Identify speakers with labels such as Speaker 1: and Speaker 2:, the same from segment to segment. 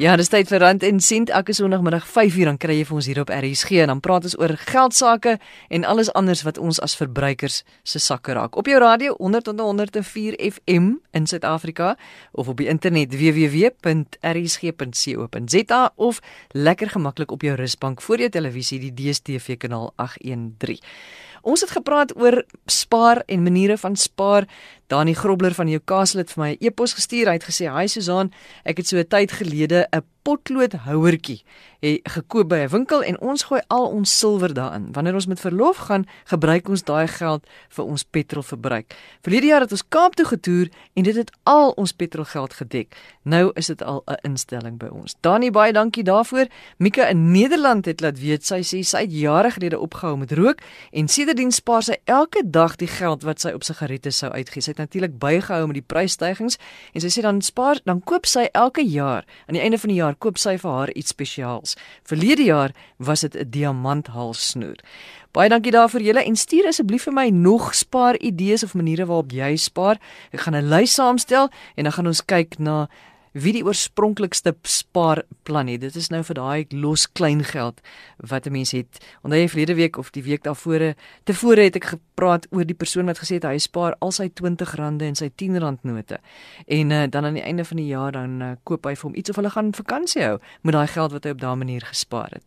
Speaker 1: Ja, dis tyd vir rand en sent elke Sondagmiddag 5uur dan kry jy vir ons hier op RSG en dan praat ons oor geldsaake en alles anders wat ons as verbruikers se sakke raak. Op jou radio 100.104 FM in Suid-Afrika of op die internet www.rsg.co.za of lekker gemaklik op jou rusbank voor jou televisie die DStv kanaal 813. Ons het gepraat oor spaar en maniere van spaar. Dani Grobler van jou Castle het vir my 'n e-pos gestuur. Hy het gesê: "Hi Susan, ek het so 'n tyd gelede 'n potloodhouertjie gekoop by 'n winkel en ons gooi al ons silwer daarin. Wanneer ons met verlof gaan, gebruik ons daai geld vir ons petrolverbruik. Verlede jaar het ons Kaap toe getoer en dit het al ons petrolgeld gedek. Nou is dit al 'n instelling by ons. Dani, baie dankie daarvoor. Mika in Nederland het laat weet sy sê sy het jare gelede opgehou met rook en sedertdien spaar sy elke dag die geld wat sy op sigarette sou uitgee. Sy het natuurlik bygehou met die prysstygings en sy sê dan spaar dan koop sy elke jaar aan die einde van die jaar koop sy vir haar iets spesiaals. Verlede jaar was dit 'n diamanthalssnoer. Baie dankie daarvoor julle en stuur asseblief vir my nog spaar idees of maniere waarop jy spaar. Ek gaan 'n lys saamstel en dan gaan ons kyk na wie die oorspronklikste spaarplan het. Dit is nou vir daai los klein geld wat 'n mens het. Onthou jy verlede week of die week daarvoor tevore het ek gepraat oor die persoon wat gesê het hy spaar al sy R20 en sy R10 note. En uh, dan aan die einde van die jaar dan uh, koop hy vir hom iets of hulle gaan vakansie hou met daai geld wat hy op daardie manier gespaar het.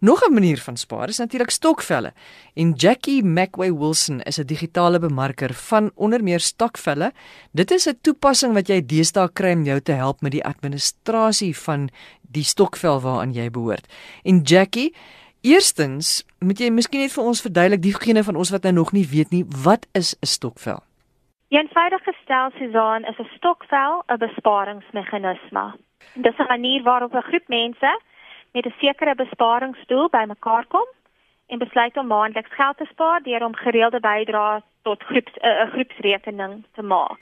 Speaker 1: Nog 'n manier van spaar is natuurlik stokvelle. En Jackie McWay Wilson is 'n digitale bemarker van onder meer stokvelle. Dit is 'n toepassing wat jy deesdae kry om jou te help met die administrasie van die stokvel waaraan jy behoort. En Jackie, eerstens, moet jy miskien net vir ons verduidelik diegene van ons wat nou nog nie weet nie, wat is 'n stokvel?
Speaker 2: Eenvoudig gestel, Susan, is 'n stokvel 'n besparingsmeganisme. Dit is 'n manier waarop 'n groep mense met 'n sekere besparingsdoel bymekaar kom en besluit om maandeliks geld te spaar deur om gereelde bydraes tot groeps 'n uh, groepsrekening te maak.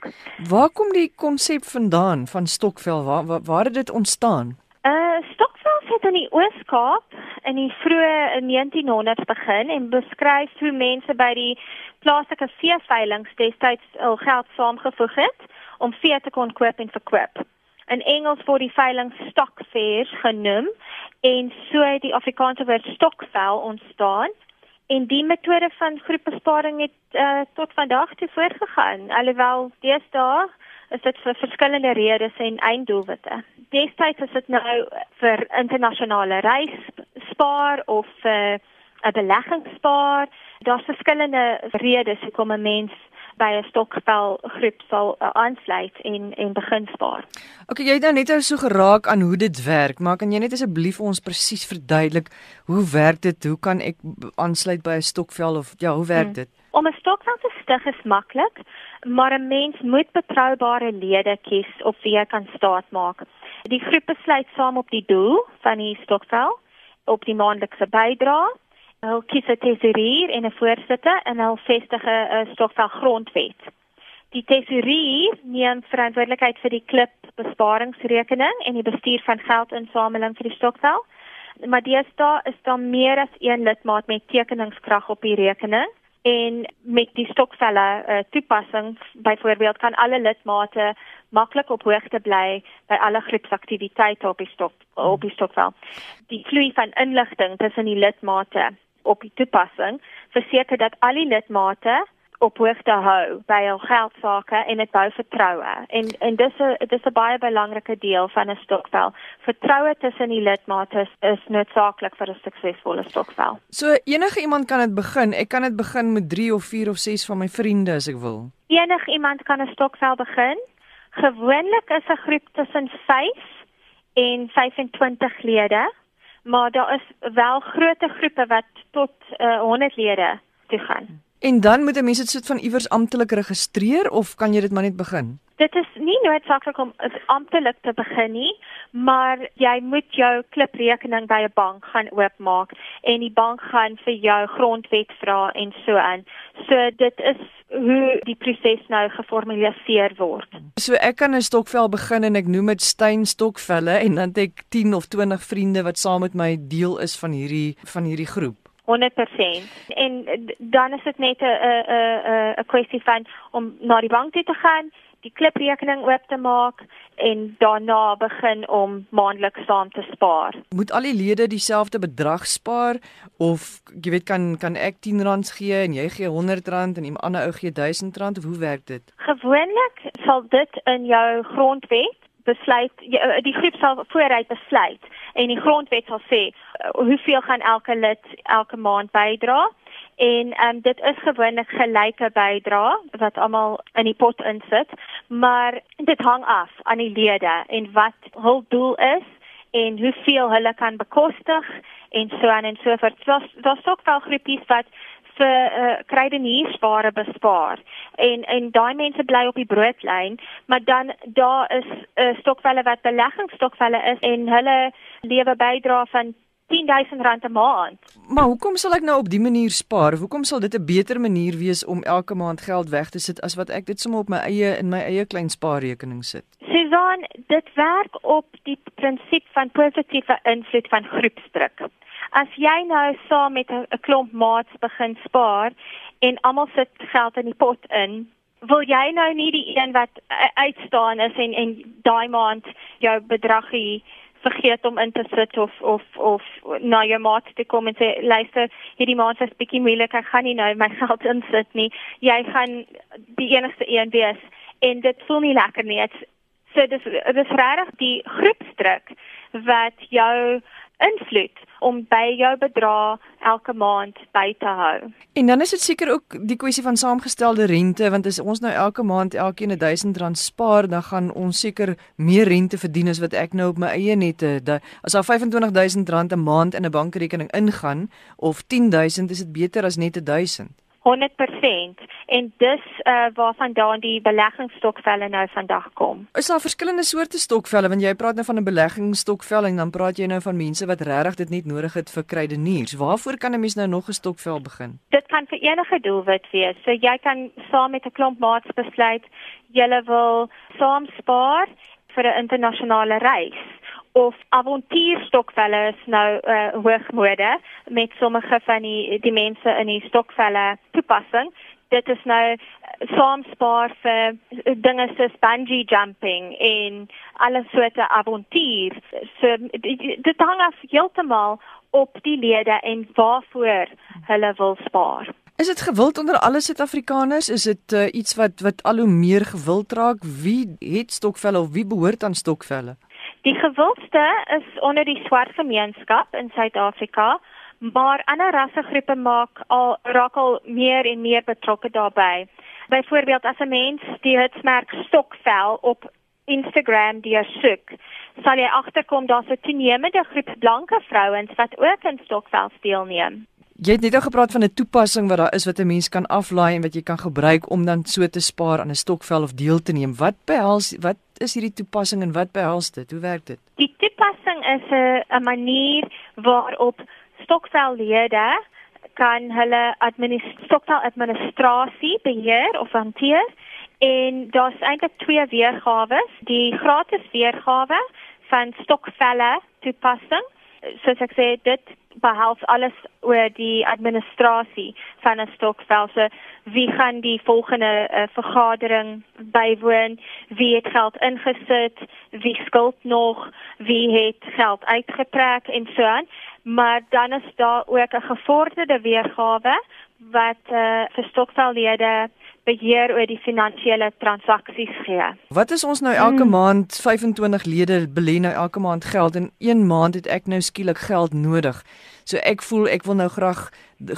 Speaker 1: Waar kom die konsep vandaan van stokvel? Waar waar, waar het dit ontstaan?
Speaker 2: uh, Stokvel het in die Oos-Kaap in die vroeë 1900s begin en beskryf hoe mense by die plaaslike veeveilings destyds hul geld saamgevoeg het om vee te kon koop en verkoop. In Engels word die veiling stock fairs genoem en so het die Afrikaanse woord stokvel ontstaan en die metode van groepbesparing het uh, tot vandag toe voortgegaan alhoewel deesdae is dit vir verskillende redes en einddoelwitte. Destyds is dit nou vir internasionale reis spaar of vir uh, 'n beleggingsspaar. Daar's verskillende redes hoekom 'n mens by 'n stokvel groep sal uh, aansluit en en begin spaar.
Speaker 1: OK, jy het nou net so geraak aan hoe dit werk, maar kan jy net asseblief ons presies verduidelik hoe werk dit? Hoe kan ek aansluit by 'n stokvel of ja, hoe werk hmm. dit?
Speaker 2: Om 'n stokvel te stig is maklik, maar 'n mens moet betroubare lede kies op wie jy kan staat maak. Die groep besluit saam op die doel van die stokvel, op die maandelikse bydrae Hulle kies 'n tesourier en 'n voorsitter en hulle vestig 'n stokvel grondwet. Die tesourier neem verantwoordelikheid vir die klip besparingsrekening en die bestuur van geldinsameling vir die stokvel. Maar deesdae is daar meer as een lidmaat met tekeningskrag op die rekening en met die stokvelle uh, toepassing byvoorbeeld kan alle lidmate maklik op hoogte bly by alle groepsaktiwiteite op die stok op die stokvel. Die vloei van inligting tussen die lidmate op die toepassing verseker dat al die lidmate op hoogte hou by hul geldsaake en dit bou vertroue. En en dis 'n dis 'n baie belangrike deel van 'n stokvel. Vertroue tussen die lidmate is, is noodsaaklik vir 'n suksesvolle stokvel.
Speaker 1: So enige iemand kan dit begin. Ek kan dit begin met 3 of 4 of 6 van my vriende as ek wil.
Speaker 2: Enige iemand kan 'n stokvel begin. Gewoonlik is 'n groep tussen 5 en 25 lede maar daar is wel groot groepe wat tot uh, eh, 100 lede toe gaan.
Speaker 1: En dan moet 'n mens dit soort van iewers amptelik registreer of kan jy dit maar net begin?
Speaker 2: Dit is nie noodsaaklik om amptelik te begin nie, maar jy moet jou kliprekening by 'n bank gaan oopmaak en die bank gaan vir jou grondwet vra en so aan. So dit is hoe die proses nou geformaliseer word.
Speaker 1: So ek kan 'n stokvel begin en ek noem dit Stein stokvelle en dan het ek 10 of 20 vriende wat saam met my deel is van hierdie van hierdie groep.
Speaker 2: 100%. En dan is dit net 'n 'n 'n 'n kwessie van om na die bank toe te gaan, die kliprekening oop te maak en daarna begin om maandeliks saam te spaar.
Speaker 1: Moet al die lede dieselfde bedrag spaar of jy weet kan kan ek R10 gee en jy gee R100 en 'n ander ou gee R1000 of hoe werk dit?
Speaker 2: Gewoonlik sal dit in jou grondwet besluit die groep sal vooruit besluit en die grondwet sal sê hoeveel gaan elke lid elke maand bydra en um, dit is gewoonlik gelyke bydra wat almal in die pot insit maar dit hang af aan die lede en wat hul doel is en hoeveel hulle kan bekostig en so aan en so voort. Daar's ook wel groepies wat vir uh, kruideniersware bespaar en en daai mense bly op die broodlyn maar dan daar is 'n uh, stokvelle wat beleggingsstokvelle is en hulle lewe bydra van R10000 'n maand.
Speaker 1: Maar hoekom sal ek nou op die manier spaar? Hoekom sal dit 'n beter manier wees om elke maand geld weg te sit as wat ek dit sommer op my eie in my eie klein spaarrekening sit?
Speaker 2: Susan, dit werk op die prinsip van positiewe invloed van groepsdruk. As jy nou saam met 'n klomp maats begin spaar en almal sit geld in die pot in, wil jy nou nie die een wat uitstaan is en en daai maand jou bedragie vergeet om in te sit of of of na jou maat te kom en sê luister hierdie maand is bietjie moeilik. Ek gaan nie nou my geld insit nie. Jy gaan die enigste een wees en dit voel nie lekker nie. Dit so dis dis regtig die groepsdruk wat jou invloed om by jou bedrag elke maand by te hou.
Speaker 1: En dan is dit seker ook die kwessie van saamgestelde rente want as ons nou elke maand elkeen 'n 1000 rand spaar, dan gaan ons seker meer rente verdien as wat ek nou op my eie nette. As daar 25000 rand 'n maand in 'n bankrekening ingaan of 10000, is dit beter as net 1000.
Speaker 2: 100% en dis uh, waarvandaan die beleggingsstokvelle nou vandag kom.
Speaker 1: Is daar verskillende soorte stokvelle want jy praat nou van 'n beleggingsstokvel en dan praat jy nou van mense wat regtig dit nie nodig het vir kruideniers. Waarvoor kan 'n mens nou nog 'n stokvel begin?
Speaker 2: Dit kan vir enige doelwit wees. So jy kan saam met 'n klomp maats besluit jy wil saam spaar vir 'n internasionale reis of avontuurstokvelle is nou uh, hoogmode met sommige van die die mense in die stokvelle toepassing. Dit is nou uh, saamspaar vir dinge soos bungee jumping en alle soorte avontuur. So dit hang af heeltemal op die lede en waarvoor hulle wil spaar.
Speaker 1: Is dit gewild onder alle Suid-Afrikaners? Is dit uh, iets wat wat al hoe meer gewild raak? Wie het stokvelle of wie behoort aan stokvelle?
Speaker 2: Die gewildste is onder die swart gemeenskap in Suid-Afrika, maar ander rassegroepe maak al raak al meer en meer betrokke daarbey. Byvoorbeeld as 'n mens die hitsmerk stokvel op Instagram deursoek, sal jy agterkom daar's 'n toenemende groep blanke vrouens wat ook in stokvel deelneem.
Speaker 1: Jy het net al gepraat van 'n toepassing wat daar is wat 'n mens kan aflaai en wat jy kan gebruik om dan so te spaar aan 'n stokvel of deel te neem. Wat behels wat is hierdie toepassing en wat behels dit? Hoe werk dit?
Speaker 2: Die toepassing is 'n manier waarop stokvellede kan hulle stokvel administrasie beheer of hanteer en daar's eintlik twee weergawe. Die gratis weergawe van stokvelle toepassing soos ek sê dit behels alles oor die administrasie van 'n stokvel. So wie gaan die volgende uh, vergadering bywoon? Wie het geld ingesit? Wie skuld nog? Wie het geld uitgetrek en so aan? Maar dan is daar ook 'n gevorderde weergawe wat uh, vir stokvellede beheer oor die finansiële transaksies gee.
Speaker 1: Wat is ons nou elke hmm. maand 25 lede belê nou elke maand geld en een maand het ek nou skielik geld nodig. So ek voel ek wil nou graag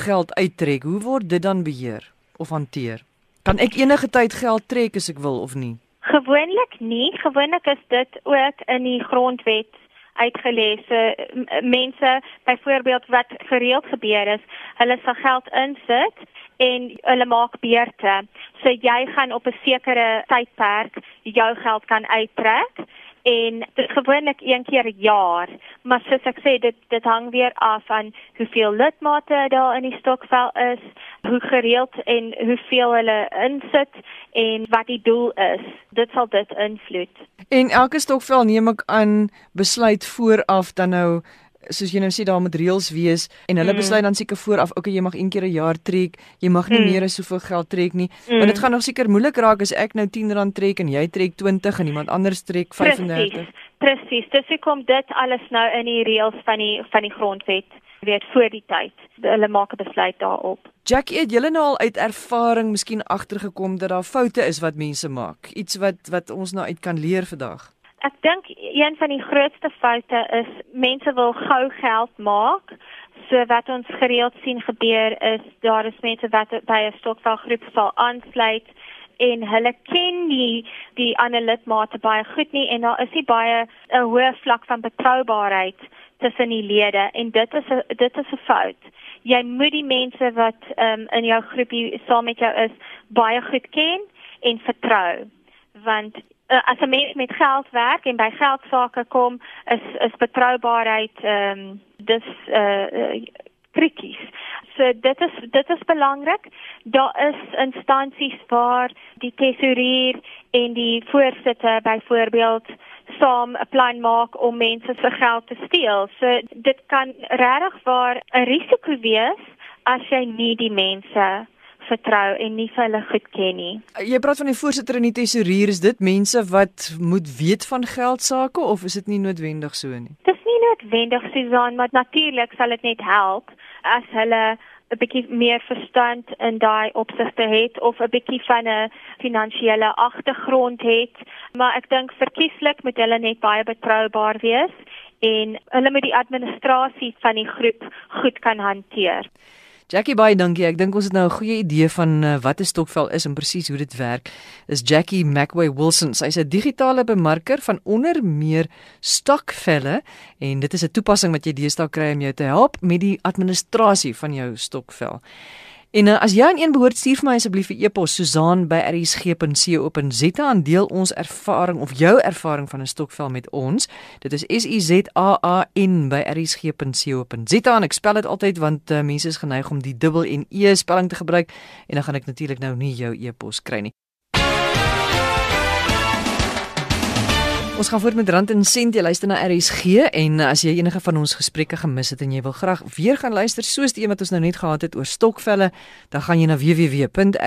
Speaker 1: geld uittrek. Hoe word dit dan beheer of hanteer? Kan ek enige tyd geld trek as ek wil of nie?
Speaker 2: Gewoonlik nie. Gewoonlik is dit ook in die grondwet uitgelees. Mense byvoorbeeld wat gereeld gebeur is, hulle sal geld insit en hulle maak beurte. So jy gaan op 'n sekere tydperk jou geld kan uittrek en dit gewoonlik een keer 'n jaar, maar soos ek sê dit dit hang weer af van hoeveel lidmate daar in die stokvel is, hoe gereeld en hoeveel hulle insit en wat die doel is. Dit sal dit invloed.
Speaker 1: En elke stokvel neem ek aan besluit vooraf dan nou soos jy nou sê daar moet reëls wees en hulle mm. besluit dan seker vooraf okay jy mag een keer 'n jaar trek jy mag nie mm. meer as soveel geld trek nie. Mm. want dit gaan nog seker moeilik raak as ek nou R10 trek en jy trek 20 en iemand anders trek 35
Speaker 2: Presies dis hoekom dit alles nou in die reëls van die van die grondwet weet voor die tyd. Hulle maak 'n besluit daarop.
Speaker 1: Jackie het julle nou al uit ervaring miskien agtergekom dat daar foute is wat mense maak? Iets wat wat ons nou uit kan leer vandag
Speaker 2: Ek dink een van die grootste foute is mense wil gou geld maak. So wat ons gereeld sien gebeur is daar is mense wat by 'n stokvelgroep sal aansluit en hulle ken nie die ander lidmate baie goed nie en daar is nie baie 'n hoë vlak van betroubaarheid tussen die lede en dit is 'n dit is 'n fout. Jy moet die mense wat um, in jou groepie saam met jou is baie goed ken en vertrou want uh, as 'n mens met geld werk en by geld sake kom, is is betroubaarheid ehm um, dis uh, uh krities. So dit is dit is belangrik. Daar is instansies waar die tesourier en die voorsitter byvoorbeeld saam 'n plan maak om mense se geld te steel. So dit kan regtig waar 'n risiko wees as jy nie die mense vertrou en nie vir hulle goed ken nie.
Speaker 1: Jy praat van die voorsitter en die tesourier, is dit mense wat moet weet van geld sake of is dit nie noodwendig so nie?
Speaker 2: Dis nie noodwendig Susan, maar natuurlik sal dit net help as hulle 'n bietjie meer verstand in daai opsigte het of 'n bietjie van 'n finansiële agtergrond het, maar ek dink verkieslik moet hulle net baie betroubaar wees en hulle moet die administrasie van die groep goed kan hanteer.
Speaker 1: Jackie baie dankie. Ek dink ons het nou 'n goeie idee van uh, wat 'n stokvel is en presies hoe dit werk. Is Jackie McWay Wilson. Sy's 'n digitale bemarker van onder meer stokvelle en dit is 'n toepassing wat jy deesdae kry om jou te help met die administrasie van jou stokvel. En uh, as jy aan een behoort stuur vir my asseblief 'n e-pos Susan@rsg.co.za en deel ons ervaring of jou ervaring van 'n stokvel met ons. Dit is S U Z A A N by rsg.co.za en ek spel dit altyd want uh, mense is geneig om die dubbel en e spelling te gebruik en dan gaan ek natuurlik nou nie jou e-pos kry nie. Ons gaan voort met Rand en Sent. Jy luister na RSG en as jy enige van ons gesprekke gemis het en jy wil graag weer gaan luister soos die een wat ons nou net gehad het oor stokvelle, dan gaan jy na www.rsg.co.za.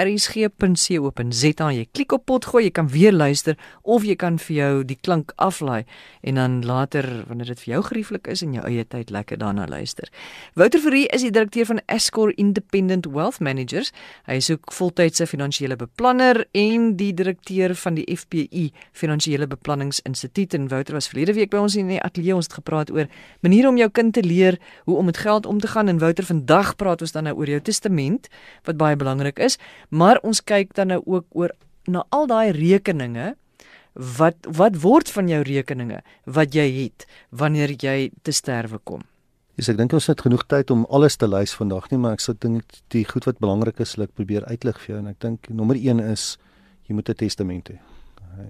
Speaker 1: Jy klik op pot gooi, jy kan weer luister of jy kan vir jou die klank aflaai en dan later wanneer dit vir jou gerieflik is in jou eie tyd lekker daarna luister. Wouter Fourie is die direkteur van Escor Independent Wealth Managers. Hy is ook voltydse finansiële beplanner en die direkteur van die FPI Finansiële Beplannings Instituut en Wouter was verlede week by ons in die ateljee ons het gepraat oor maniere om jou kind te leer hoe om met geld om te gaan en Wouter vandag praat ons dan nou oor jou testament wat baie belangrik is maar ons kyk dan nou ook oor na al daai rekeninge wat wat word van jou rekeninge wat jy het wanneer jy te sterwe kom
Speaker 3: Yes, ek dink ons het genoeg tyd om alles te lys vandag nie, maar ek sê dink die goed wat belangrik is, sal ek probeer uitlig vir jou en ek dink nommer 1 is jy moet 'n testament hê.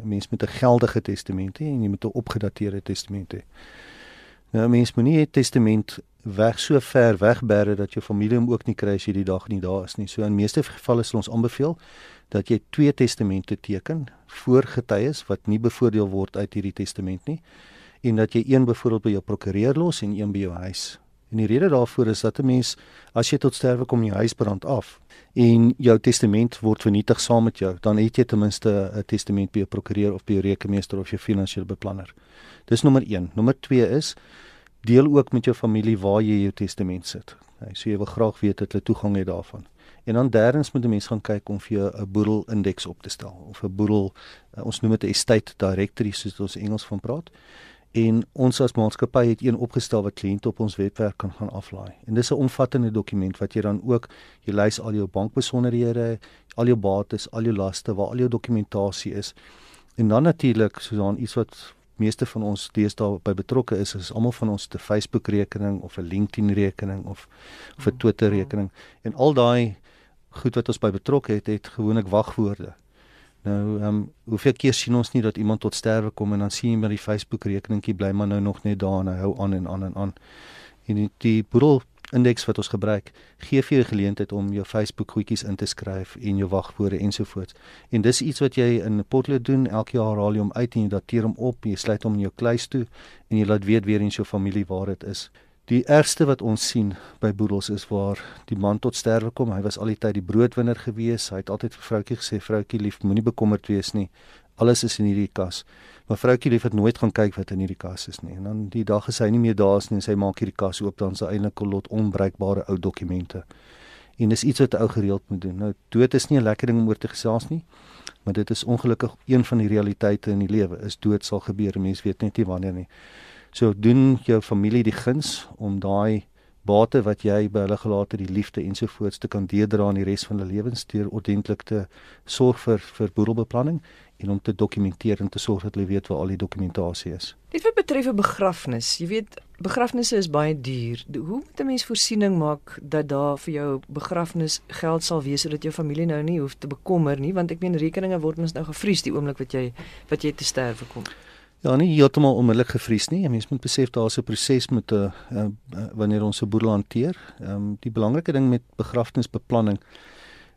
Speaker 3: Mens moet 'n geldige testament hê en jy moet 'n opgedateerde testament hê. Nou mens moet nie 'n testament weg so ver wegbere dat jou familie hom ook nie kry as jy die dag nie daar is nie. So in meeste gevalle sal ons aanbeveel dat jy twee testamente teken voor getuies wat nie bevoordeel word uit hierdie testament nie en dat jy een byvoorbeeld by jou prokureur los en een by jou huis. En die rede daarvoor is dat 'n mens as jy tot sterwe kom jou huis brand af en jou testament word vernietig saam met jou, dan het jy ten minste 'n testament by jou prokureur of by jou rekenmeester of jou finansiële beplanner. Dis nommer 1. Nommer 2 is deel ook met jou familie waar jy jou testament sit. Hy sê jy wil graag weet dat hulle toegang het daarvan. En dan derdens moet 'n mens gaan kyk om vir jou 'n boedel indeks op te stel of 'n boedel ons noem dit 'n estate directory soos ons Engels van praat en ons as maatskappy het een opgestel wat kliënte op ons webwerf kan gaan aflaai. En dis 'n omvattende dokument wat jy dan ook jy lys al jou bankbesonderhede, al jou bates, al jou laste, waar al jou dokumentasie is. En dan natuurlik so dan iets wat meeste van ons deesdae by betrokke is, is almal van ons te Facebook rekening of 'n LinkedIn rekening of of 'n Twitter rekening. En al daai goed wat ons by betrokke het, het gewoonlik wagwoorde. Nou, ehm um, hoeveel keer sien ons nie dat iemand tot sterwe kom en dan sien jy by die Facebook rekeningkie bly maar nou nog net daar en hy hou aan en aan en aan. En die, die boedel indeks wat ons gebruik gee vir jou geleentheid om jou Facebook goedjies in te skryf en jou wagwoorde ensovoorts. En dis iets wat jy in potlood doen, elke jaar haal jy hom uit en jy dateer hom op, jy sluit hom in jou kluis toe en jy laat weet weer eens jou familie waar dit is. Die ergste wat ons sien by boedels is waar die man tot sterwe kom. Hy was al die tyd die broodwinner gewees. Hy het altyd vir vroutjie gesê: "Vroutjie lief, moenie bekommerd wees nie. Alles is in hierdie kas." Maar vroutjie lief het nooit gaan kyk wat in hierdie kas is nie. En dan die dag is hy nie meer daar is nie en sy maak hierdie kas oop dan is hy eintlik 'n lot onbruikbare ou dokumente. En dis iets wat ou gereeld moet doen. Nou dood is nie 'n lekker ding om oor te gesels nie, maar dit is ongelukkig een van die realiteite in die lewe. Is dood sal gebeur. Mense weet net nie wanneer nie. So doen jou familie die guns om daai bate wat jy by hulle gelaat het, die liefde ensovoorts te kan deurdra aan die res van hulle lewens deur ordentlik te sorg vir vir boedelbeplanning en om te dokumenteer en te sorg dat hulle weet waar al die dokumentasie is.
Speaker 1: Dit wat betref 'n begrafnis, jy weet begrafnisse is baie duur. Hoe moet 'n mens voorsiening maak dat daar vir jou begrafnis geld sal wees sodat jou familie nou nie hoef te bekommer nie, want ek meen rekeninge word ons nou gevries die oomblik wat jy wat jy te sterwe kom.
Speaker 3: Ja, nie heeltemal onmiddellik gevries nie. Mens moet besef daar's 'n proses met 'n uh, uh, wanneer ons 'n boedel hanteer. Ehm um, die belangrike ding met begrafnisbeplanning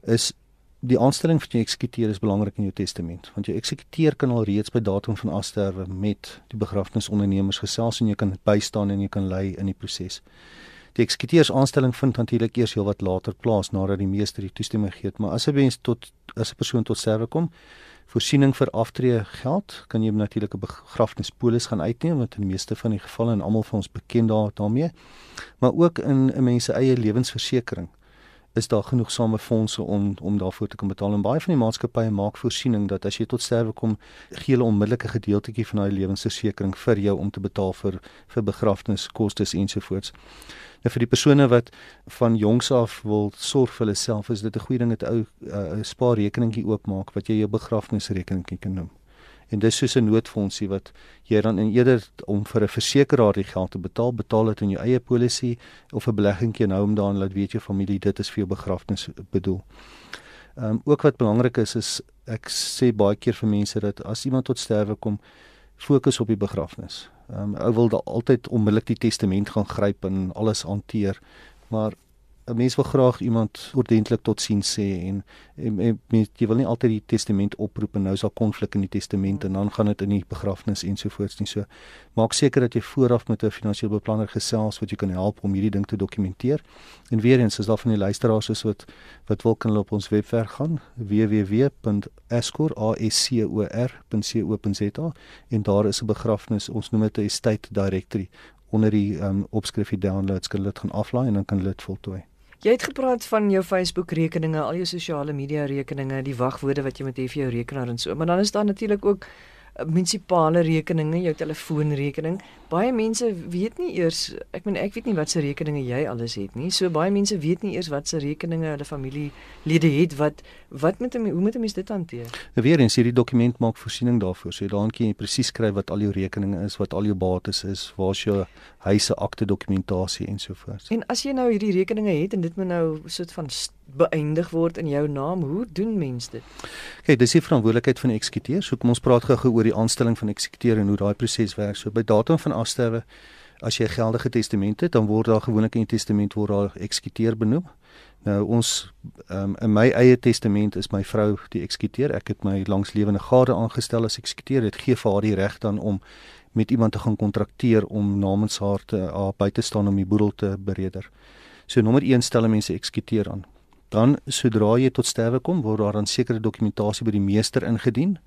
Speaker 3: is die aanstelling van jou eksekuteur is belangrik in jou testament want jou eksekuteur kan al reeds by datum van afsterwe met die begrafnisondernemers gesels en jy kan bystaan en jy kan lei in die proses. Die eksekuteurs aanstelling vind natuurlik eers heelwat later plaas nadat die meester die toestemming gegee het, maar as 'n mens tot as 'n persoon tot sterwe kom, voorsiening vir aftree geld, kan jy natuurlik 'n begrafnispolis gaan uitneem wat in die meeste van die gevalle en almal van ons bekend daar daarmee, maar ook in 'n mens se eie lewensversekering is daar genoegsame fondse om om daarvoor te kan betaal en baie van die maatskappye maak voorsiening dat as jy tot sterwe kom gee hulle onmiddellike gedeeltetjie van daai lewensversekering vir jou om te betaal vir vir begrafniskoste ensovoorts. Nou vir die persone wat van jongs af wil sorg vir hulle self is dit 'n goeie ding om 'n ou uh, spaarrekeningkie oopmaak wat jy jou begrafnisrekeningkie kan noem en dis soos 'n noodfondsie wat jy dan in eerder om vir 'n versekeraar die geld te betaal, betaal dit in jou eie polisie of 'n beleggingkie nou om dan laat weet jou familie dit is vir jou begrafnis bedoel. Ehm um, ook wat belangrik is is ek sê baie keer vir mense dat as iemand tot sterwe kom, fokus op die begrafnis. Ehm um, ou wil da altyd onmiddellik die testament gaan gryp en alles hanteer, maar 'n mens wil graag iemand ordentlik tot sien sê en, en, en mens, jy wil nie altyd die testament oproep en nou is daar konflik in die testament en dan gaan dit in die begrafnis ensovoorts nie. So maak seker dat jy vooraf met 'n finansiële beplanner gesels wat jy kan help om hierdie ding te dokumenteer. En weer eens is daar van die luisteraars soos wat wat wil kan op ons webwerf gaan www.escor.co.za en daar is 'n begrafnis ons noem dit 'n estate directory onder die um, opskrifie downloads kan dit gaan aflaai en dan kan dit voltooi
Speaker 1: Jy het gepraat van jou Facebook rekeninge, al jou sosiale media rekeninge, die wagwoorde wat jy met hê vir jou rekenaar en so. Maar dan is daar natuurlik ook munisipale rekeninge, jou telefoonrekening. Baie mense weet nie eers, ek meen ek weet nie wat se rekeninge jy alles het nie. So baie mense weet nie eers wat se rekeninge hulle familielede het wat wat met hom hoe moet 'n mens dit hanteer?
Speaker 3: Nou weer eens hierdie dokument maak voorsiening daarvoor. So daarin kan jy presies skryf wat al jou rekeninge is, wat al jou bates is, waar's jou huise akte dokumentasie ensovoorts.
Speaker 1: En as jy nou hierdie rekeninge het en dit moet nou soort van beëindig word in jou naam, hoe doen mense dit?
Speaker 3: Kyk, dis die verantwoordelikheid van die eksekuteur. So kom ons praat gou-gou oor die aanstelling van eksekuteur en hoe daai proses werk. So by datum van afsterwe, as jy 'n geldige testament het, dan word daar gewoonlik in die testament word daar eksekuteur benoem. Nou ons um, in my eie testament is my vrou die eksekuteur. Ek het my langslewende gade aangestel as eksekuteur. Dit gee vir haar die reg dan om met iemand te gaan kontrakteer om namens haar te haar by te staan om die boedel te bereder. So nommer 1 stel mense eksekuteur aan dan sodra jy tot sterwe kom word daar dan sekere dokumentasie by die meester ingedien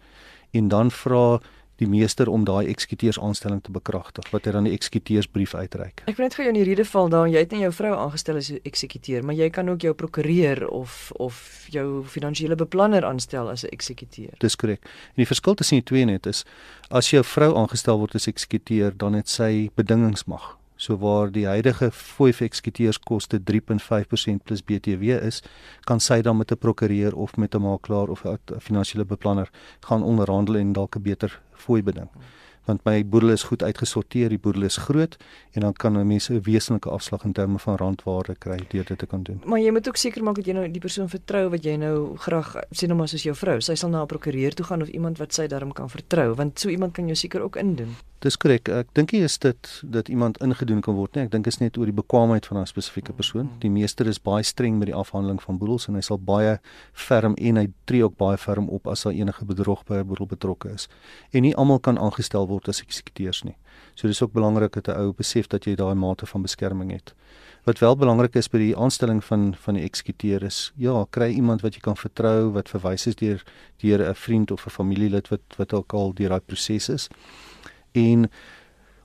Speaker 3: en dan vra die meester om daai eksekuteursaanstalling te bekragtig wat hy dan die eksekuteursbrief uitreik.
Speaker 1: Ek weet net gou jou in die rede val daar jy het net jou vrou aangestel as eksekuteur, maar jy kan ook jou prokureur of of jou finansiële beplanner aanstel as 'n eksekuteur.
Speaker 3: Dis korrek. En die verskil tussen die twee net is as jou vrou aangestel word as eksekuteur, dan het sy bedingingsmag so waar die huidige fooi vir eksekuteurskoste 3.5% plus BTW is, kan sy dan met 'n prokureur of met 'n makelaar of 'n finansiële beplanner gaan onderhandel en dalk 'n beter fooi beding. Want my boedel is goed uitgesorteer, die boedel is groot en dan kan 'n mens 'n wesenlike afslag in terme van randwaarde kry deur dit te kan doen.
Speaker 1: Maar jy moet ook seker maak dat jy nou die persoon vertrou wat jy nou graag sien hom as jou vrou. Sy sal na 'n prokureur toe gaan of iemand wat sy daarom kan vertrou, want so iemand kan jou seker ook indoen
Speaker 3: dis korrek. Ek dink nie is dit dat iemand ingedoen kan word nie. Ek dink is net oor die bekwaamheid van 'n spesifieke persoon. Die meester is baie streng met die afhandeling van boedels en hy sal baie ferm en hy tree ook baie ferm op as daar enige bedrog by 'n boedel betrokke is. En nie almal kan aangestel word as eksekuteurs nie. So dis ook belangrik dat 'n ou besef dat jy daai mate van beskerming het. Wat wel belangrik is by die aanstelling van van die eksekuteur is, ja, kry iemand wat jy kan vertrou, wat verwys is deur deur 'n vriend of 'n familielid wat wat ook al deur daai proses is. En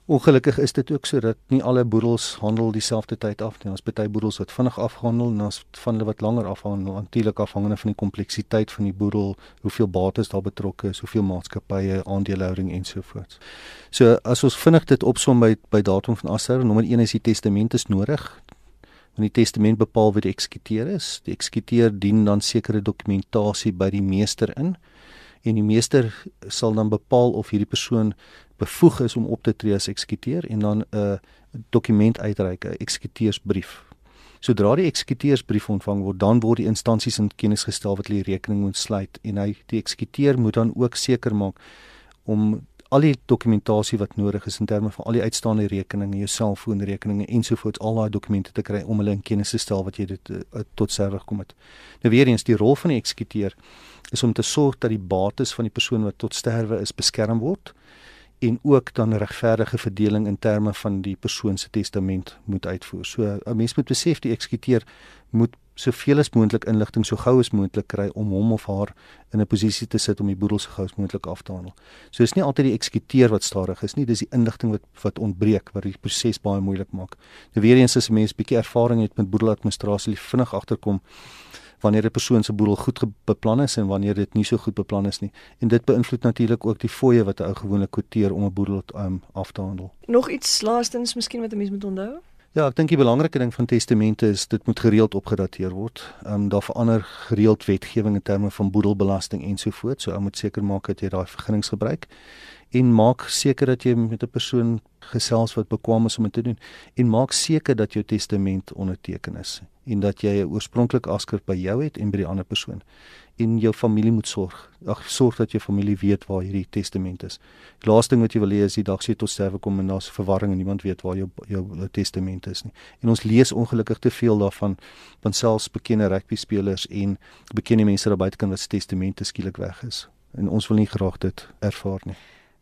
Speaker 3: ongelukkig is dit ook sodat nie alle boedels handel dieselfde tyd af nie. Ons party boedels wat vinnig afhandel en ons van hulle wat langer afhandel, natuurlik afhangende van die kompleksiteit van die boedel, hoeveel bates daar betrokke is, hoeveel maatskappye, aandelehouding ensovoorts. So as ons vinnig dit opsom by by datum van afsterwe, nommer 1 is die testament is nodig want die testament bepaal wie die eksekuteur is. Die eksekuteur dien dan sekere dokumentasie by die meester in en die meester sal dan bepaal of hierdie persoon bevoeg is om op te tree as eksekuteur en dan 'n dokument uitreik, 'n eksekuteursbrief. Sodra die eksekuteursbrief ontvang word, dan word die instansies in kennis gestel wat hulle rekening moet sluit en hy die eksekuteur moet dan ook seker maak om al die dokumentasie wat nodig is in terme van al die uitstaande rekeninge, jou selfoonrekeninge ensovoorts, al daai dokumente te kry om hulle in kennis te stel wat jy dit uh, tot serwe gekom het. Nou weer eens die rol van die eksekuteur is om te sorg dat die bates van die persoon wat tot sterwe is beskerm word en ook dan regverdige verdeling in terme van die persoon se testament moet uitvoer. So 'n mens moet besef die eksekuteur moet soveel as moontlik inligting so gou as moontlik kry om hom of haar in 'n posisie te sit om die boedel so gou as moontlik af te handel. So is nie altyd die eksekuteur wat stadig is nie, dis die inligting wat wat ontbreek wat die proses baie moeilik maak. Nou weer eens as 'n mens bietjie ervaring het met boedeladministrasie, vinnig agterkom wanneer 'n persoon se boedel goed beplan is en wanneer dit nie so goed beplan is nie. En dit beïnvloed natuurlik ook die fooie wat 'n ou gewoonlik kwoteer om 'n boedel um, af te handel.
Speaker 1: Nog iets laastens miskien wat 'n mens moet onthou?
Speaker 3: Ja, ek dink die belangrike ding van testamente is dit moet gereeld opgedateer word. Ehm um, daar verander gereeld wetgewing in terme van boedelbelasting ensovoorts. So ou moet seker maak dat jy daai vergunnings gebruik en maak seker dat jy met 'n persoon gesels wat bekwam is om dit te doen en maak seker dat jou testament onderteken is en dat jy 'n oorspronklike afskrif by jou het en by die ander persoon en jou familie moet sorg. Ag sorg dat jou familie weet waar hierdie testament is. Die laaste ding wat jy wil hê is die dag jy tot sterwe kom en daar's verwarring en niemand weet waar jou jou testament is nie. En ons lees ongelukkig te veel daarvan van selfs bekende rugby spelers en bekende mense daar buite kan wat se testamente skielik weg is. En ons wil nie graag dit ervaar nie.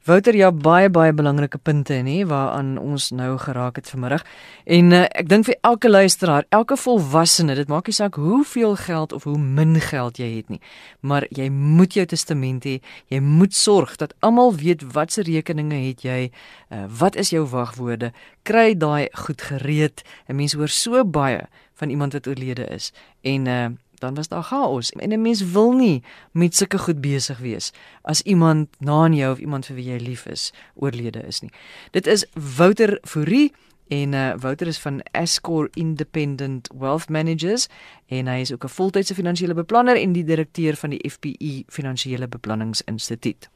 Speaker 1: Wouter, ja baie baie belangrike punte nê waaraan ons nou geraak het vanmiddag. En uh, ek dink vir elke luisteraar, elke volwassene, dit maak nie saak hoeveel geld of hoe min geld jy het nie, maar jy moet jou testament hê. Jy moet sorg dat almal weet watse rekeninge het jy, uh, wat is jou wagwoorde. Kry daai goed gereed. 'n Mens hoor so baie van iemand wat oorlede is en uh, dan was daar chaos. En 'n mens wil nie met sulke goed besig wees as iemand na aan jou of iemand vir wie jy lief is oorlede is nie. Dit is Wouter Fourie en uh, Wouter is van Escor Independent Wealth Managers en hy is ook 'n voltydse finansiële beplanner en die direkteur van die FPI Finansiële Beplanningsinstituut.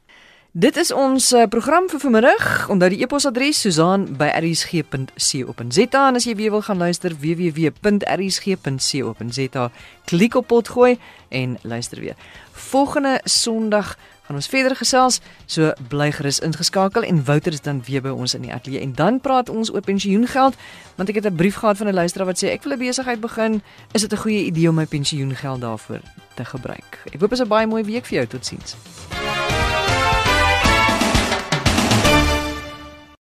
Speaker 1: Dit is ons uh, program vir vanmiddag. Onthou die e-posadres susan@rsg.co.za en as jy weer wil gaan luister www.rsg.co.za klik op potgooi en luister weer. Volgende Sondag gaan ons verder gesels. So bly gerus ingeskakel en Wouter is dan weer by ons in die ateljee en dan praat ons oor pensioengeld want ek het 'n brief gehad van 'n luisteraar wat sê ek wil 'n besigheid begin. Is dit 'n goeie idee om my pensioengeld daarvoor te gebruik? Ek hoop dit is 'n baie mooi week vir jou. Totsiens.